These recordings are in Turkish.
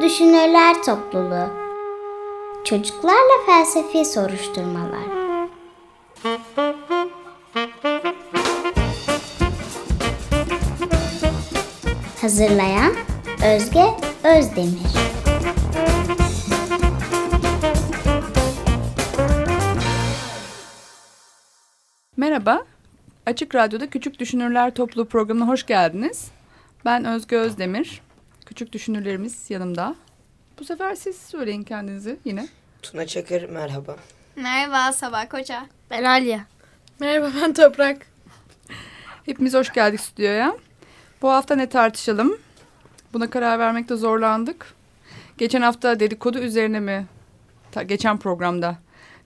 Düşünürler Topluluğu Çocuklarla Felsefi Soruşturmalar Hazırlayan Özge Özdemir Merhaba, Açık Radyo'da Küçük Düşünürler Topluluğu programına hoş geldiniz. Ben Özge Özdemir. Küçük düşünürlerimiz yanımda. Bu sefer siz söyleyin kendinizi yine. Tuna Çakır merhaba. Merhaba Sabah Koca. Ben Alya. Merhaba ben Toprak. Hepimiz hoş geldik stüdyoya. Bu hafta ne tartışalım? Buna karar vermekte zorlandık. Geçen hafta dedikodu üzerine mi? Ta, geçen programda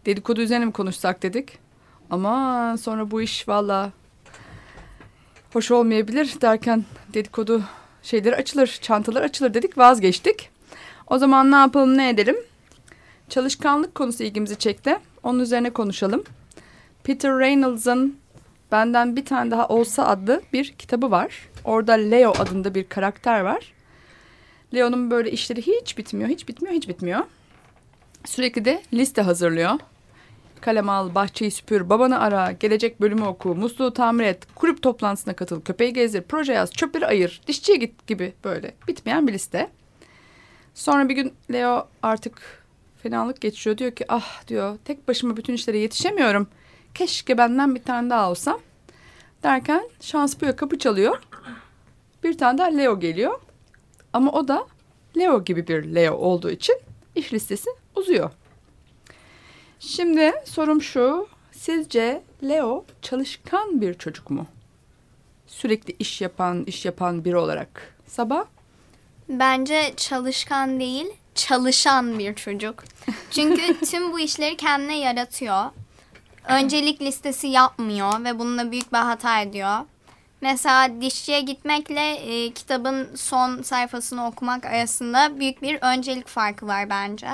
dedikodu üzerine mi konuşsak dedik. Ama sonra bu iş valla hoş olmayabilir derken dedikodu şeyleri açılır, çantalar açılır dedik vazgeçtik. O zaman ne yapalım ne edelim? Çalışkanlık konusu ilgimizi çekti. Onun üzerine konuşalım. Peter Reynolds'ın Benden Bir Tane Daha Olsa adlı bir kitabı var. Orada Leo adında bir karakter var. Leo'nun böyle işleri hiç bitmiyor, hiç bitmiyor, hiç bitmiyor. Sürekli de liste hazırlıyor. Kalem al, bahçeyi süpür, babanı ara, gelecek bölümü oku, musluğu tamir et, kulüp toplantısına katıl, köpeği gezdir, proje yaz, çöpleri ayır, dişçiye git gibi böyle bitmeyen bir liste. Sonra bir gün Leo artık fenalık geçiyor. Diyor ki ah diyor tek başıma bütün işlere yetişemiyorum. Keşke benden bir tane daha olsa. Derken şans buyuyor kapı çalıyor. Bir tane daha Leo geliyor. Ama o da Leo gibi bir Leo olduğu için iş listesi uzuyor. Şimdi sorum şu. Sizce Leo çalışkan bir çocuk mu? Sürekli iş yapan, iş yapan biri olarak. Sabah? Bence çalışkan değil, çalışan bir çocuk. Çünkü tüm bu işleri kendine yaratıyor. Öncelik listesi yapmıyor ve bununla büyük bir hata ediyor. Mesela dişçiye gitmekle e, kitabın son sayfasını okumak arasında büyük bir öncelik farkı var bence.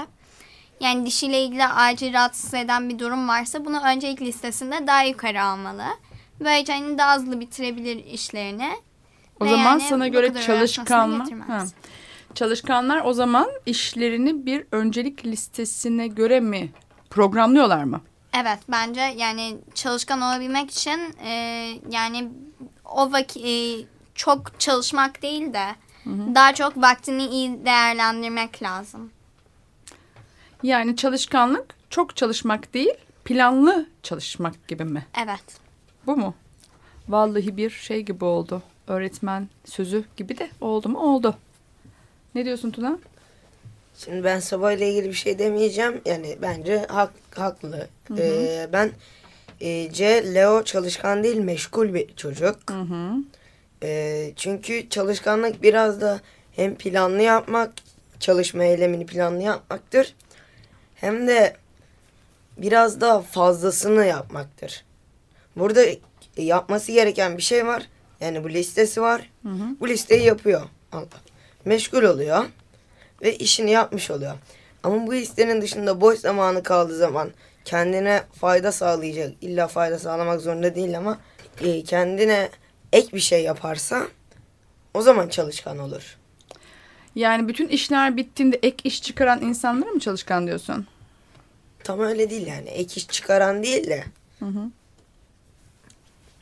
Yani dişiyle ilgili acil rahatsız eden bir durum varsa bunu öncelik listesinde daha yukarı almalı. Böylece hani daha hızlı bitirebilir işlerini. O Ve zaman yani sana göre çalışkanlar çalışkanlar o zaman işlerini bir öncelik listesine göre mi programlıyorlar mı? Evet bence yani çalışkan olabilmek için e, yani o vakit çok çalışmak değil de daha çok vaktini iyi değerlendirmek lazım. Yani çalışkanlık çok çalışmak değil, planlı çalışmak gibi mi? Evet. Bu mu? Vallahi bir şey gibi oldu. Öğretmen sözü gibi de oldu mu? Oldu. Ne diyorsun Tuna? Şimdi ben Sabah ile ilgili bir şey demeyeceğim. Yani bence hak, haklı. Ee, ben e, C. Leo çalışkan değil meşgul bir çocuk. Hı hı. Ee, çünkü çalışkanlık biraz da hem planlı yapmak, çalışma eylemini planlı yapmaktır. Hem de biraz daha fazlasını yapmaktır. Burada yapması gereken bir şey var. Yani bu listesi var. Hı hı. Bu listeyi yapıyor. Allah. Meşgul oluyor. Ve işini yapmış oluyor. Ama bu listenin dışında boş zamanı kaldığı zaman kendine fayda sağlayacak. illa fayda sağlamak zorunda değil ama e, kendine ek bir şey yaparsa o zaman çalışkan olur. Yani bütün işler bittiğinde ek iş çıkaran insanlara mı çalışkan diyorsun? Tam öyle değil yani. Ek iş çıkaran değil de Hı hı.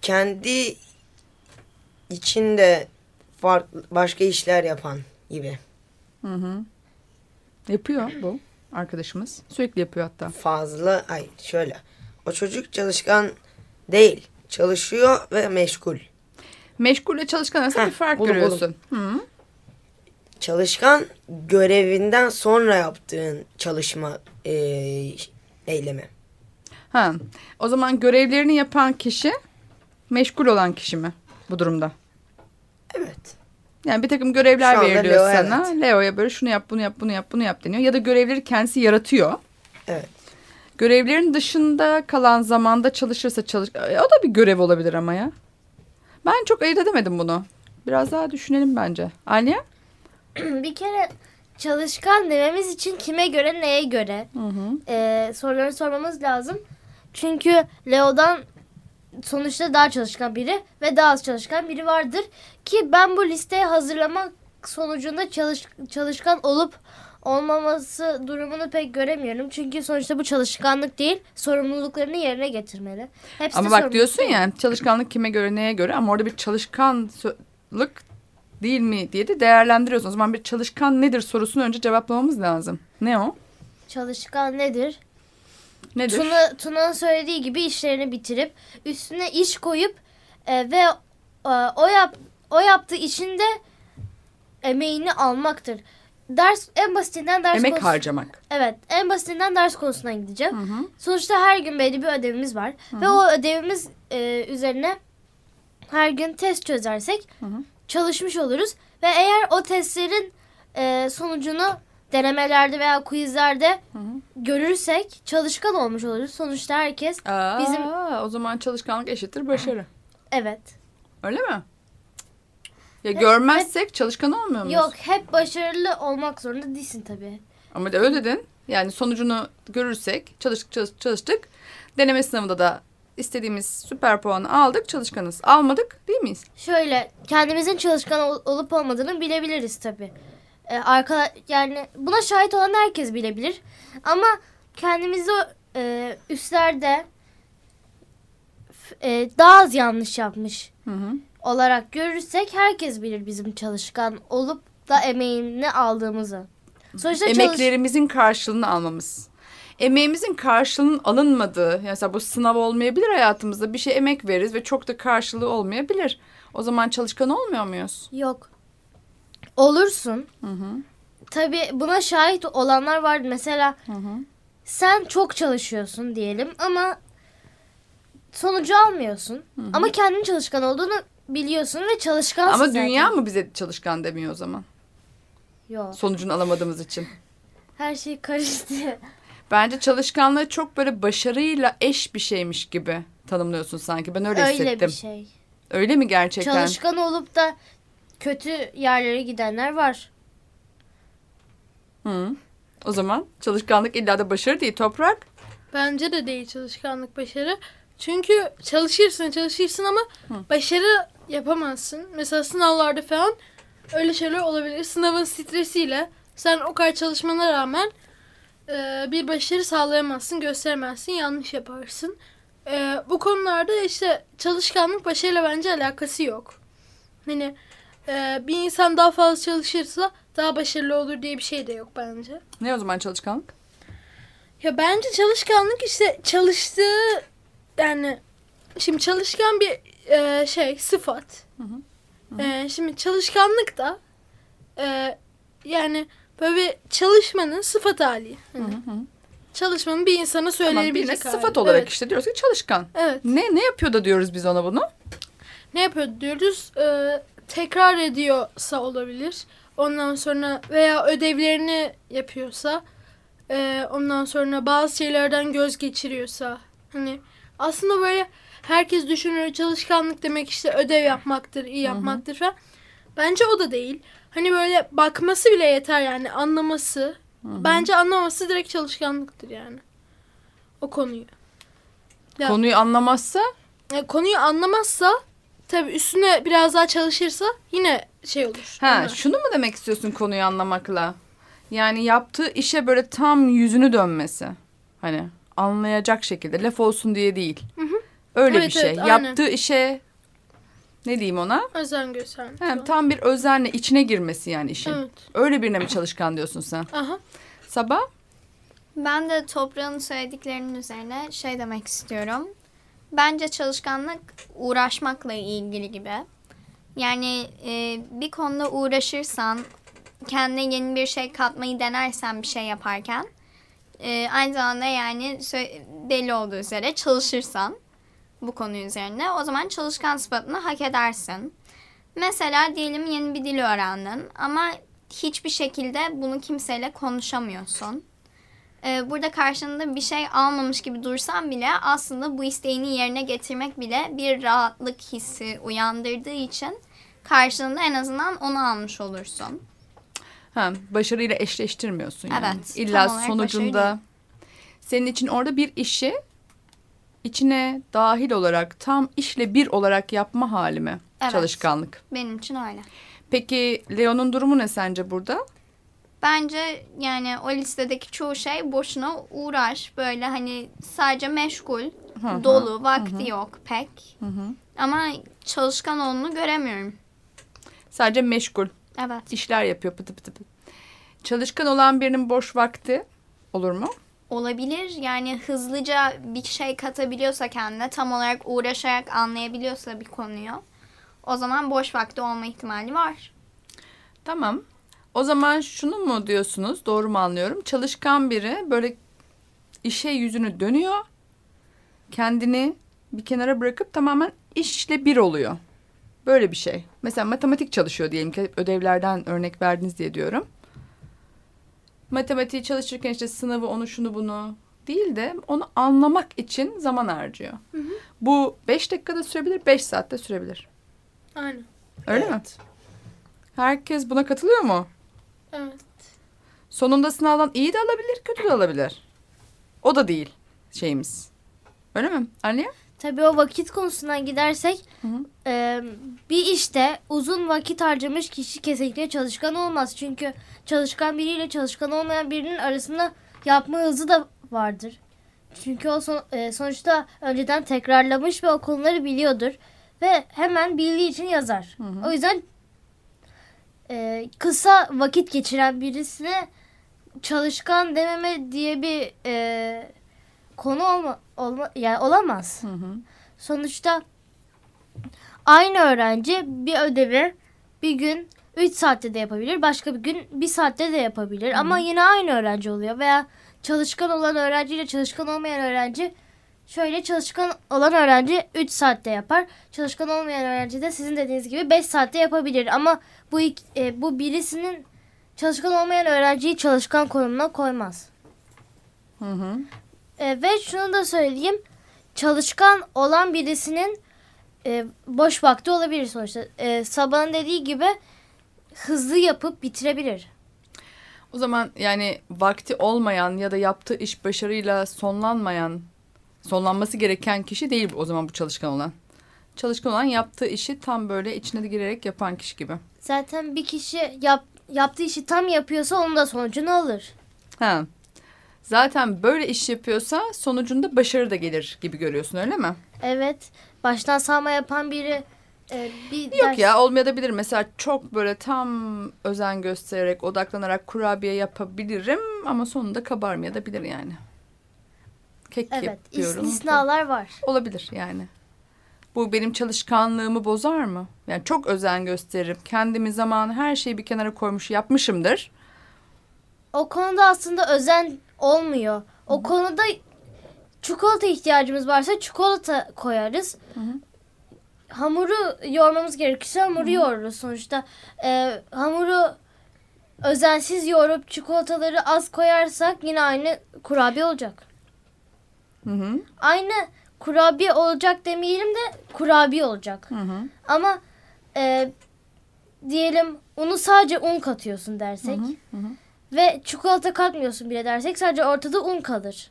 kendi içinde farklı başka işler yapan gibi. Hı hı. Yapıyor bu arkadaşımız. Sürekli yapıyor hatta. Fazla ay şöyle. O çocuk çalışkan değil. Çalışıyor ve meşgul. Meşgulle çalışkan arasında Heh, bir fark buldum, görüyorsun. Hı. Çalışkan görevinden sonra yaptığın çalışma e, eylemi. Ha. O zaman görevlerini yapan kişi meşgul olan kişi mi bu durumda? Evet. Yani bir takım görevler Şu veriliyor Leo, sana. evet. Leo'ya böyle şunu yap, bunu yap, bunu yap, bunu yap deniyor. Ya da görevleri kendisi yaratıyor. Evet. Görevlerin dışında kalan zamanda çalışırsa çalış... E, O da bir görev olabilir ama ya. Ben çok ayırt edemedim bunu. Biraz daha düşünelim bence. Aliye? bir kere çalışkan dememiz için kime göre neye göre Hı hı. e, soruları sormamız lazım. Çünkü Leo'dan sonuçta daha çalışkan biri ve daha az çalışkan biri vardır. Ki ben bu listeyi hazırlamak sonucunda çalış, çalışkan olup olmaması durumunu pek göremiyorum. Çünkü sonuçta bu çalışkanlık değil, sorumluluklarını yerine getirmeli. Hepsi Ama bak diyorsun ya çalışkanlık kime göre neye göre ama orada bir çalışkanlık değil mi diye de değerlendiriyorsun. O zaman bir çalışkan nedir sorusunu önce cevaplamamız lazım. Ne o? Çalışkan nedir? Nedir? Tuna, Tuna'nın söylediği gibi işlerini bitirip üstüne iş koyup e, ve e, o yap o yaptığı işinde emeğini almaktır. Ders en basitinden ders Emek konusu- harcamak. Evet, en basitinden ders konusuna gideceğim. Hı hı. Sonuçta her gün belli bir ödevimiz var ve o ödevimiz e, üzerine her gün test çözersek Hı hı. Çalışmış oluruz ve eğer o testlerin e, sonucunu denemelerde veya quizlerde görürsek çalışkan olmuş oluruz. Sonuçta herkes Aa, Bizim- o zaman çalışkanlık eşittir başarı. evet. Öyle mi? Ya görmezsek çalışkan olmuyor muyuz? Yok hep başarılı olmak zorunda değilsin tabii. Ama de öyle dedin. Yani sonucunu görürsek çalıştık çalıştık çalıştık. Deneme sınavında da istediğimiz süper puanı aldık çalışkanız. Almadık değil miyiz? Şöyle kendimizin çalışkan ol- olup olmadığını bilebiliriz tabii. Ee, arka yani buna şahit olan herkes bilebilir. Ama kendimizi e, üstlerde e, daha az yanlış yapmış Hı hı. olarak görürsek herkes bilir bizim çalışkan olup da emeğini aldığımızı. Sonuçta çalış- Emeklerimizin karşılığını almamız. Emeğimizin karşılığının alınmadığı, yani mesela bu sınav olmayabilir hayatımızda. Bir şey emek veririz ve çok da karşılığı olmayabilir. O zaman çalışkan olmuyor muyuz? Yok. Olursun. Hı hı. Tabii buna şahit olanlar var. Mesela Hı hı. sen çok çalışıyorsun diyelim ama sonucu almıyorsun. Ama kendin çalışkan olduğunu biliyorsun ve çalışkansın Ama zaten. dünya mı bize çalışkan demiyor o zaman? Yok. Sonucunu alamadığımız için. Her şey karıştı. Bence çalışkanlığı çok böyle başarıyla eş bir şeymiş gibi tanımlıyorsun sanki. Ben öyle, Öyle hissettim. bir şey. Öyle mi gerçekten? Çalışkan olup da kötü yerlere gidenler var. Hı. O zaman çalışkanlık illa da başarı değil. Toprak. Bence de değil çalışkanlık başarı. Çünkü çalışırsın çalışırsın ama başarı yapamazsın. Mesela sınavlarda falan öyle şeyler olabilir. Sınavın stresiyle sen o kadar çalışmana rağmen e, bir başarı sağlayamazsın, gösteremezsin, yanlış yaparsın. E, bu konularda işte çalışkanlık başarıyla bence alakası yok. Hani e, bir insan daha fazla çalışırsa daha başarılı olur diye bir şey de yok bence. Ne o zaman çalışkanlık? Ya bence çalışkanlık işte çalıştığı yani şimdi çalışkan bir e, şey sıfat. E, şimdi çalışkanlık da e, yani böyle çalışmanın sıfat hali. Hani Çalışmanın bir insana Tamam, söylenebilecek birine hali. sıfat olarak Evet, işte diyoruz ki çalışkan. Evet. Ne ne yapıyor da diyoruz biz ona bunu? Ne yapıyor diyoruz? E, tekrar ediyorsa olabilir. Ondan sonra veya ödevlerini yapıyorsa e, ondan sonra bazı şeylerden göz geçiriyorsa hani aslında böyle herkes düşünür çalışkanlık demek işte ödev yapmaktır, iyi yapmaktır falan. Bence o da değil. Hani böyle bakması bile yeter yani anlaması. Bence anlaması direkt çalışkanlıktır yani. O konuyu. Ya- Konuyu anlamazsa E, konuyu anlamazsa tabii üstüne biraz daha çalışırsa yine şey olur. ha Anlar. şunu mu demek istiyorsun konuyu anlamakla? Yani yaptığı işe böyle tam yüzünü dönmesi. Hani anlayacak şekilde laf olsun diye değil. Öyle Evet, bir şey. evet, aynen. Yaptığı işe ne diyeyim ona? Özen göstermek. Ha, falan. tam bir özenle içine girmesi yani işin. Evet. Öyle birine mi çalışkan diyorsun sen? Aha. Sabah? Ben de toprağın söylediklerinin üzerine şey demek istiyorum. Bence çalışkanlık uğraşmakla ilgili gibi. Yani e, bir konuda uğraşırsan, kendine yeni bir şey katmayı denersen bir şey yaparken, e, aynı zamanda yani belli olduğu üzere çalışırsan bu konu üzerine o zaman çalışkan sıfatını hak edersin. Mesela diyelim yeni bir dil öğrendin ama hiçbir şekilde bunu kimseyle konuşamıyorsun. Ee, burada karşında bir şey almamış gibi dursan bile aslında bu isteğini yerine getirmek bile bir rahatlık hissi uyandırdığı için karşılığında en azından onu almış olursun. Ha, başarıyla eşleştirmiyorsun yani. Evet, İlla sonucunda başarı senin için orada bir işi içine dahil olarak tam işle bir olarak yapma hali mi? Evet. Çalışkanlık. Benim için öyle. Peki Leo'nun durumu ne sence burada? Bence yani o listedeki çoğu şey boşuna uğraş. Böyle hani sadece meşgul, Hı hı. dolu, vakti yok pek. Hı hı. Ama çalışkan olduğunu göremiyorum. Sadece meşgul. Evet. işler yapıyor pıtı pıtı pıtı. Çalışkan olan birinin boş vakti olur mu? Olabilir. Yani hızlıca bir şey katabiliyorsa kendine, tam olarak uğraşarak anlayabiliyorsa bir konuyu. O zaman boş vakti olma ihtimali var. Tamam. O zaman şunu mu diyorsunuz? Doğru mu anlıyorum? Çalışkan biri böyle işe yüzünü dönüyor. Kendini bir kenara bırakıp tamamen işle bir oluyor. Böyle bir şey. Mesela matematik çalışıyor diyelim ki ödevlerden örnek verdiniz diye diyorum. Matematiği çalışırken işte sınavı onu şunu bunu değil de onu anlamak için zaman harcıyor. Bu beş dakikada sürebilir, beş saatte sürebilir. Aynen. Öyle mi? Evet. Herkes buna katılıyor mu? Evet. Sonunda sınavdan iyi de alabilir, kötü de alabilir. O da değil şeyimiz. Öyle mi? Anne? Tabii o vakit konusundan gidersek Hı hı. e, bir işte uzun vakit harcamış kişi kesinlikle çalışkan olmaz. Çünkü çalışkan biriyle çalışkan olmayan birinin arasında yapma hızı da vardır. Çünkü o son- e, sonuçta önceden tekrarlamış ve o konuları biliyordur. Ve hemen bildiği için yazar. O yüzden e, kısa vakit geçiren birisine çalışkan dememe diye bir e, konu olma, olma yani olamaz. Hı hı. Sonuçta aynı öğrenci bir ödevi bir gün 3 saatte de yapabilir. Başka bir gün 1 saatte de yapabilir. Ama yine aynı öğrenci oluyor. Veya çalışkan olan öğrenciyle çalışkan olmayan öğrenci şöyle çalışkan olan öğrenci 3 saatte yapar. Çalışkan olmayan öğrenci de sizin dediğiniz gibi 5 saatte yapabilir. Ama bu ik- e, bu birisinin çalışkan olmayan öğrenciyi çalışkan konumuna koymaz. Hı hı. E, ve şunu da söyleyeyim. Çalışkan olan birisinin e, boş vakti olabilir sonuçta. E, Sabah'ın dediği gibi hızlı yapıp bitirebilir. O zaman yani vakti olmayan ya da yaptığı iş başarıyla sonlanmayan, sonlanması gereken kişi değil o zaman bu çalışkan olan. Çalışkan olan yaptığı işi tam böyle içine de girerek yapan kişi gibi. Zaten bir kişi yap, yaptığı işi tam yapıyorsa onun da sonucunu alır. Ha. Zaten böyle iş yapıyorsa sonucunda başarı da gelir gibi görüyorsun öyle mi? Evet. Baştan sağma yapan biri e, bir Yok ders- ya olmayabilir. Mesela çok böyle tam özen göstererek, odaklanarak kurabiye yapabilirim ama sonunda kabarmaya da bilir yani. Kek Evet. yapıyorum. istisnalar var. Olabilir yani. Bu benim çalışkanlığımı bozar mı? Yani çok özen gösteririm. Kendimi zaman her şeyi bir kenara koymuş yapmışımdır. O konuda aslında özen olmuyor. O konuda çikolata ihtiyacımız varsa çikolata koyarız. Hamuru yoğurmamız gerekirse hamuru yoğururuz sonuçta. Ee, hamuru özensiz yoğurup çikolataları az koyarsak yine aynı kurabiye olacak. Hı hı. Aynı kurabiye olacak demeyelim de kurabiye olacak. Hı hı. Ama e, diyelim unu sadece un katıyorsun dersek hı hı. Ve çikolata katmıyorsun bile dersek sadece ortada un kalır.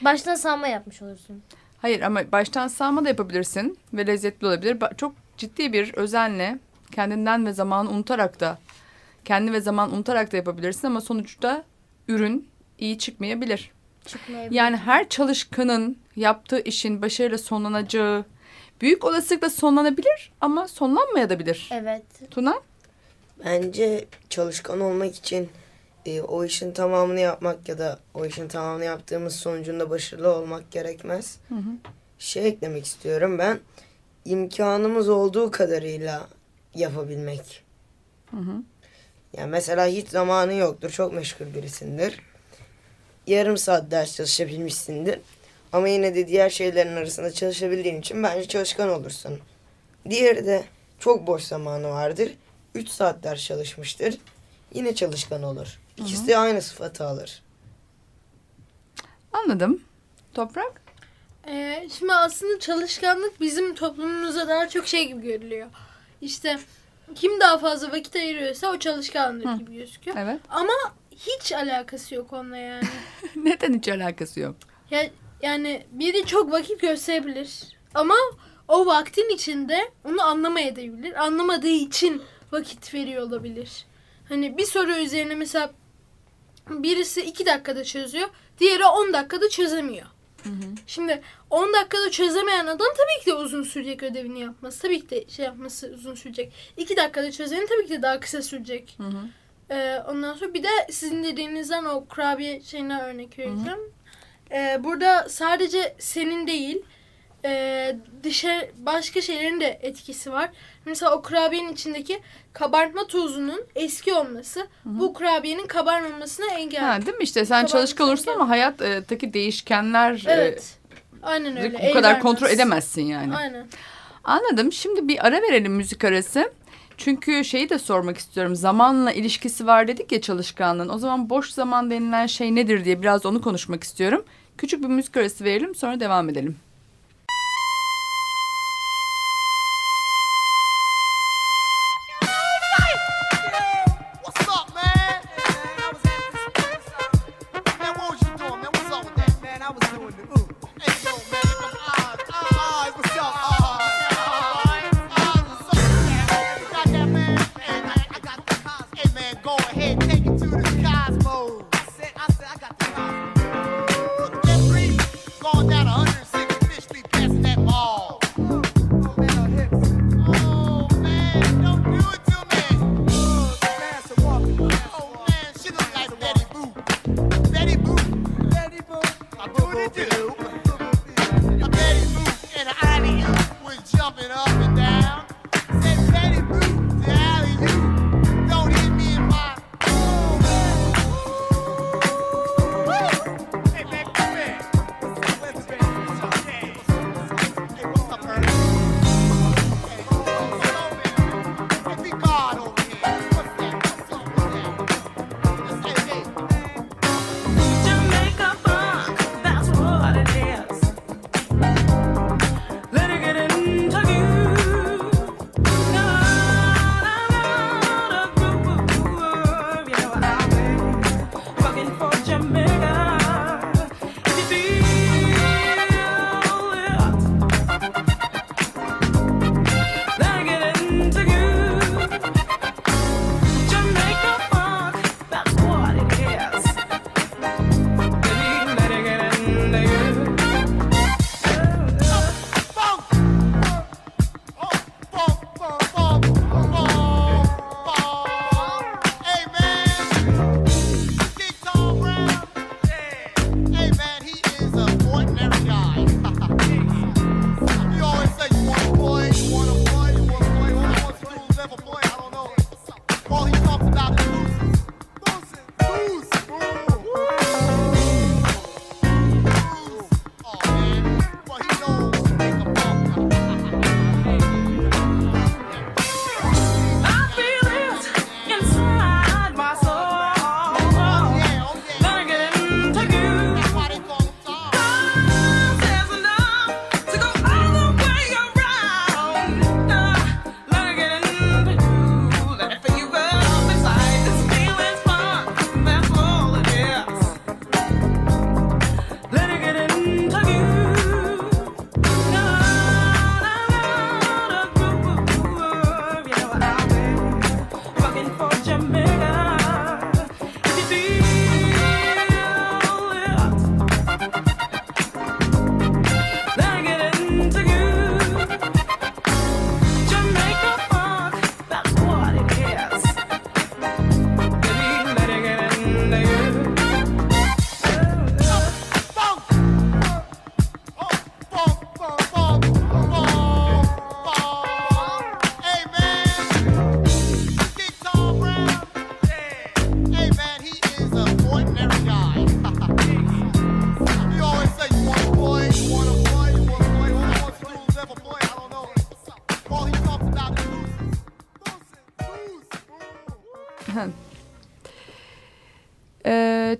Baştan sağma yapmış olursun. Hayır ama baştan sağma da yapabilirsin ve lezzetli olabilir. Ba- Çok ciddi bir özenle kendinden ve zamanı unutarak da kendi ve zaman unutarak da yapabilirsin ama sonuçta ürün iyi çıkmayabilir. Çıkmayabilir. Yani her çalışkanın yaptığı işin başarıyla sonlanacağı büyük olasılıkla sonlanabilir ama sonlanmayabilir. Evet. Tuna? Bence çalışkan olmak için e, o işin tamamını yapmak ya da o işin tamamını yaptığımız sonucunda başarılı olmak gerekmez. Hı hı. Şey eklemek istiyorum ben. imkanımız olduğu kadarıyla yapabilmek. Hı hı. Yani mesela hiç zamanı yoktur. Çok meşgul birisindir. Yarım saat ders çalışabilmişsindir. Ama yine de diğer şeylerin arasında çalışabildiğin için bence çalışkan olursun. Diğeri de çok boş zamanı vardır. 3 saat ders çalışmıştır. Yine çalışkan olur. İkisi de aynı sıfatı alır. Anladım. Toprak? Ee, şimdi aslında çalışkanlık bizim toplumumuzda daha çok şey gibi görülüyor. İşte kim daha fazla vakit ayırıyorsa o çalışkanlık Hı. gibi gözüküyor. Evet. Ama hiç alakası yok onunla yani. Neden hiç alakası yok? ya, yani biri çok vakit gösterebilir ama o vaktin içinde onu anlamayabilir. Anlamadığı için vakit veriyor olabilir. Hani bir soru üzerine mesela birisi iki dakikada çözüyor, diğeri 10 dakikada çözemiyor. Şimdi 10 dakikada çözemeyen adam tabii ki de uzun sürecek ödevini yapması. Tabii ki de şey yapması uzun sürecek. 2 dakikada çözenin tabii ki de daha kısa sürecek. Ee, ondan sonra bir de sizin dediğinizden o kurabiye şeyine örnek vereceğim. Ee, burada sadece senin değil e, dışarı başka şeylerin de etkisi var. Mesela o kurabiyenin içindeki kabartma tozunun eski olması bu kurabiyenin kabarmamasına engel. Ha, değil mi işte sen çalışkan olursun engel. ama hayattaki değişkenler Evet. Aynen e, öyle. bu kadar vermez. kontrol edemezsin yani. Aynen. Anladım. Şimdi bir ara verelim müzik arası. Çünkü şeyi de sormak istiyorum. Zamanla ilişkisi var dedik ya çalışkanlığın. O zaman boş zaman denilen şey nedir diye biraz onu konuşmak istiyorum. Küçük bir müzik arası verelim sonra devam edelim. Daddy boo, daddy boo. I do what it do.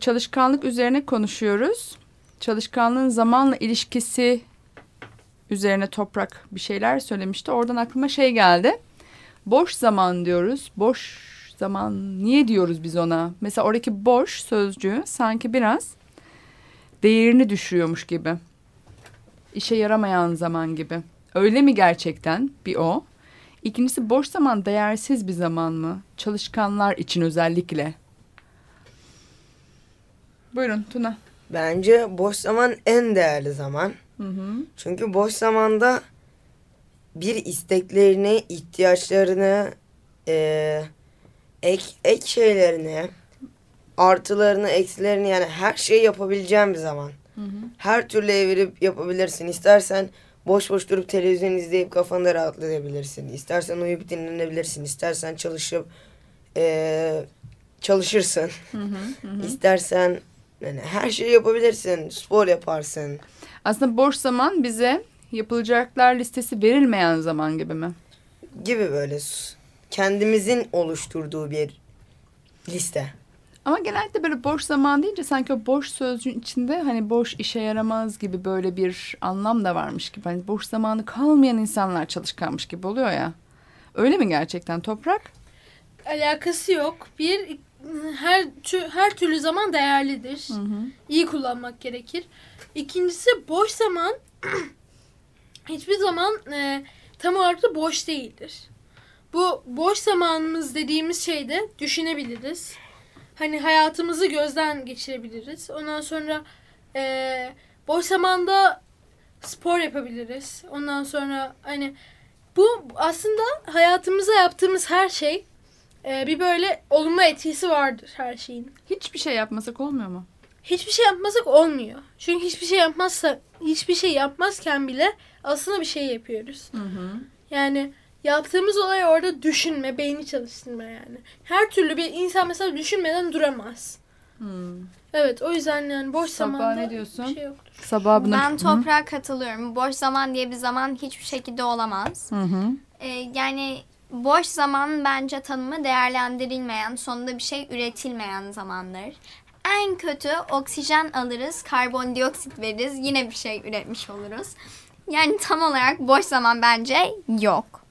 Çalışkanlık üzerine konuşuyoruz. Çalışkanlığın zamanla ilişkisi üzerine toprak bir şeyler söylemişti. Oradan aklıma şey geldi. Boş zaman diyoruz. Boş zaman niye diyoruz biz ona? Mesela oradaki boş sözcüğü sanki biraz değerini düşürüyormuş gibi. İşe yaramayan zaman gibi. Öyle mi gerçekten bir o? İkincisi boş zaman değersiz bir zaman mı? Çalışkanlar için özellikle. Buyurun Tuna. Bence boş zaman en değerli zaman. Hı hı. Çünkü boş zamanda bir isteklerini, ihtiyaçlarını, eee, ek, ek şeylerini, artılarını, eksilerini yani her şeyi yapabileceğin bir zaman. Her türlü evirip yapabilirsin. İstersen boş boş durup televizyon izleyip kafanı rahatlatabilirsin. İstersen uyuyup dinlenebilirsin. İstersen çalışıp eee, çalışırsın. İstersen yani her şeyi yapabilirsin. Spor yaparsın. Aslında boş zaman bize yapılacaklar listesi verilmeyen zaman gibi mi? gibi böyle kendimizin oluşturduğu bir liste. Ama genellikle böyle boş zaman deyince sanki o boş sözcüğün içinde hani boş işe yaramaz gibi böyle bir anlam da varmış gibi. Hani boş zamanı kalmayan insanlar çalışkanmış gibi oluyor ya. Öyle mi gerçekten Toprak? Alakası yok. Bir her tü, her türlü zaman değerlidir. İyi kullanmak gerekir. İkincisi boş zaman hiçbir zaman e, tam olarak da boş değildir. Bu boş zamanımız dediğimiz şeyde düşünebiliriz. Hani hayatımızı gözden geçirebiliriz. Ondan sonra e, boş zamanda spor yapabiliriz. Ondan sonra hani bu aslında hayatımıza yaptığımız her şey e, bir böyle olumlu etkisi vardır her şeyin. Hiçbir şey yapmasak olmuyor mu? Hiçbir şey yapmasak olmuyor. Çünkü hiçbir şey yapmazsa hiçbir şey yapmazken bile aslında bir şey yapıyoruz. Yani yaptığımız olay orada düşünme, beyni çalıştırma yani. Her türlü bir insan mesela düşünmeden duramaz. Evet o yüzden yani boş Sabah zamanda ne diyorsun? bir şey yoktur. Sabah buna... Ben toprağa katılıyorum. Boş zaman diye bir zaman hiçbir şekilde olamaz. Hı hı. Ee, yani boş zaman bence tanımı değerlendirilmeyen, sonunda bir şey üretilmeyen zamandır. En kötü oksijen alırız, karbondioksit veririz, yine bir şey üretmiş oluruz. Yani tam olarak boş zaman bence yok.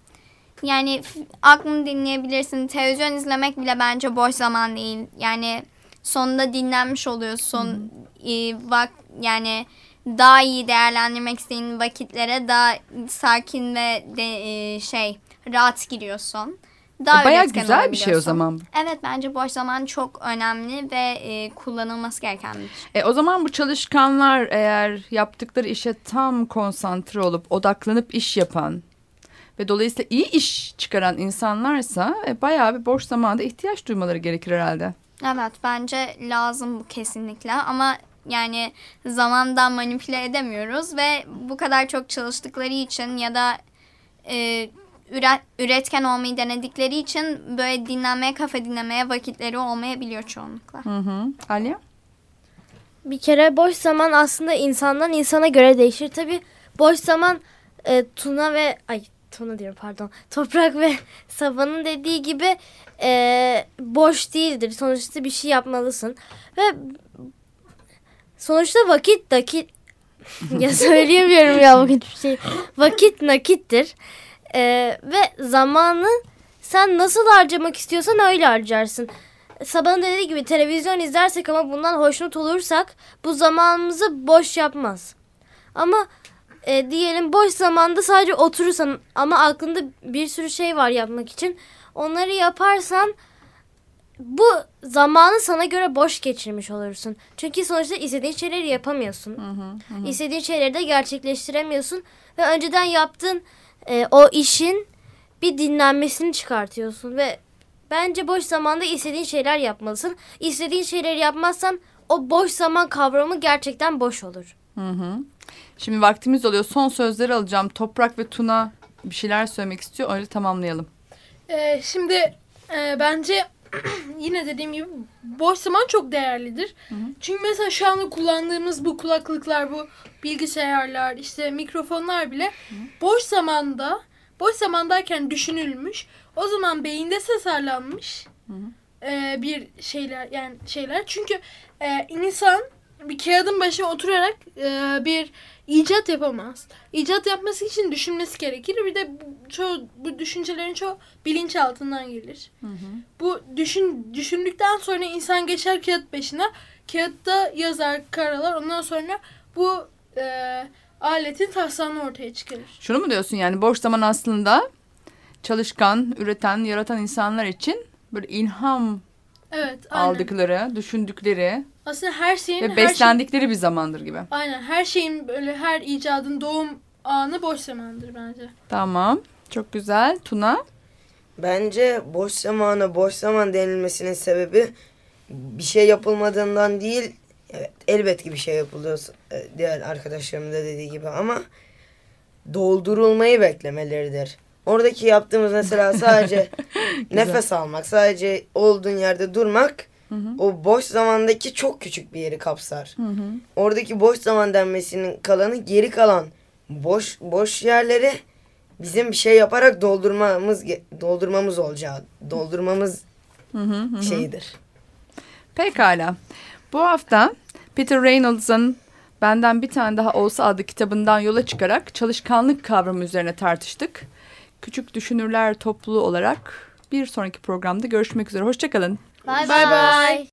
Yani aklını dinleyebilirsin. Televizyon izlemek bile bence boş zaman değil. Yani sonunda dinlenmiş oluyorsun. Ee, vak yani daha iyi değerlendirmek istediğin vakitlere daha sakin ve de, e, şey rahat giriyorsun. Daha E, bayağı güzel bir şey o zaman. Evet bence boş zaman çok önemli ve e, kullanılması gereken bir şey. E, o zaman bu çalışkanlar eğer yaptıkları işe tam konsantre olup odaklanıp iş yapan ve dolayısıyla iyi iş çıkaran insanlarsa e, bayağı bir boş zamanda ihtiyaç duymaları gerekir herhalde. Evet bence lazım bu kesinlikle ama yani zamandan manipüle edemiyoruz ve bu kadar çok çalıştıkları için ya da e, üret, üretken olmayı denedikleri için böyle dinlenmeye, kafa dinlemeye vakitleri olmayabiliyor çoğunlukla. Hı hı. Alya? Bir kere boş zaman aslında insandan insana göre değişir. Tabi boş zaman e, Tuna ve ay Tuna diyorum pardon. Toprak ve Sabah'ın dediği gibi e, boş değildir. Sonuçta bir şey yapmalısın. Ve sonuçta vakit dakit ya söyleyemiyorum ya vakit bir şey. Vakit nakittir. E, ve zamanı sen nasıl harcamak istiyorsan öyle harcarsın. Sabahın dediği gibi televizyon izlersek ama bundan hoşnut olursak bu zamanımızı boş yapmaz. Ama e, diyelim boş zamanda sadece oturursan ama aklında bir sürü şey var yapmak için. Onları yaparsan bu zamanı sana göre boş geçirmiş olursun. Çünkü sonuçta istediğin şeyleri yapamıyorsun. İstediğin şeyleri de gerçekleştiremiyorsun. Ve önceden yaptığın e, o işin bir dinlenmesini çıkartıyorsun. Ve bence boş zamanda istediğin şeyler yapmalısın. İstediğin şeyleri yapmazsan o boş zaman kavramı gerçekten boş olur. Hı hı. Şimdi vaktimiz oluyor. Son sözleri alacağım. Toprak ve Tuna bir şeyler söylemek istiyor. Öyle tamamlayalım. Ee, şimdi e, bence yine dediğim gibi boş zaman çok değerlidir. Çünkü mesela şu anda kullandığımız bu kulaklıklar, bu bilgisayarlar, işte mikrofonlar bile boş zamanda, boş zamandayken düşünülmüş. O zaman beyinde tasarlanmış e, bir şeyler yani şeyler. Çünkü e, insan bir kağıdın başına oturarak e, bir icat yapamaz. İcat yapması için düşünmesi gerekir. Bir de çoğu, bu düşüncelerin çoğu bilinçaltından gelir. Bu düşün düşündükten sonra insan geçer kağıt başına. Kağıtta yazar, karalar. Ondan sonra bu e, aletin taslağını ortaya çıkarır. Şunu mu diyorsun yani boş zaman aslında çalışkan, üreten, yaratan insanlar için böyle ilham Evet. Aynen. aldıkları, düşündükleri Aslında her şeyin ve her şey, beslendikleri bir zamandır gibi. aynen her şeyin böyle her icadın doğum anı boş zamandır bence. Tamam. Çok güzel. Tuna. Bence boş zamana boş zaman denilmesinin sebebi bir şey yapılmadığından değil. Evet, elbet ki bir şey yapılıyor e, diğer arkadaşlarımın da dediği gibi ama doldurulmayı beklemeleridir. Oradaki yaptığımız mesela sadece nefes almak, sadece olduğun yerde durmak o boş zamandaki çok küçük bir yeri kapsar. Oradaki boş zaman denmesinin kalanı geri kalan boş boş yerleri bizim bir şey yaparak doldurmamız doldurmamız olacağı, doldurmamız şeyidir. Pekala. Bu hafta Peter Reynolds'ın Benden Bir Tane Daha Olsa adlı kitabından yola çıkarak çalışkanlık kavramı üzerine tartıştık. Küçük Düşünürler topluluğu olarak bir sonraki programda görüşmek üzere. Hoşçakalın. Bye bye.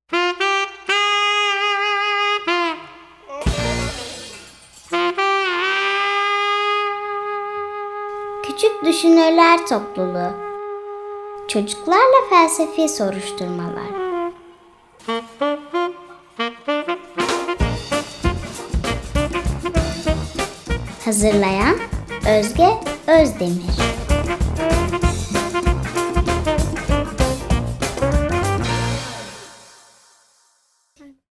Küçük Düşünürler Topluluğu. Çocuklarla Felsefi Soruşturmalar. Hazırlayan Özge Özdemir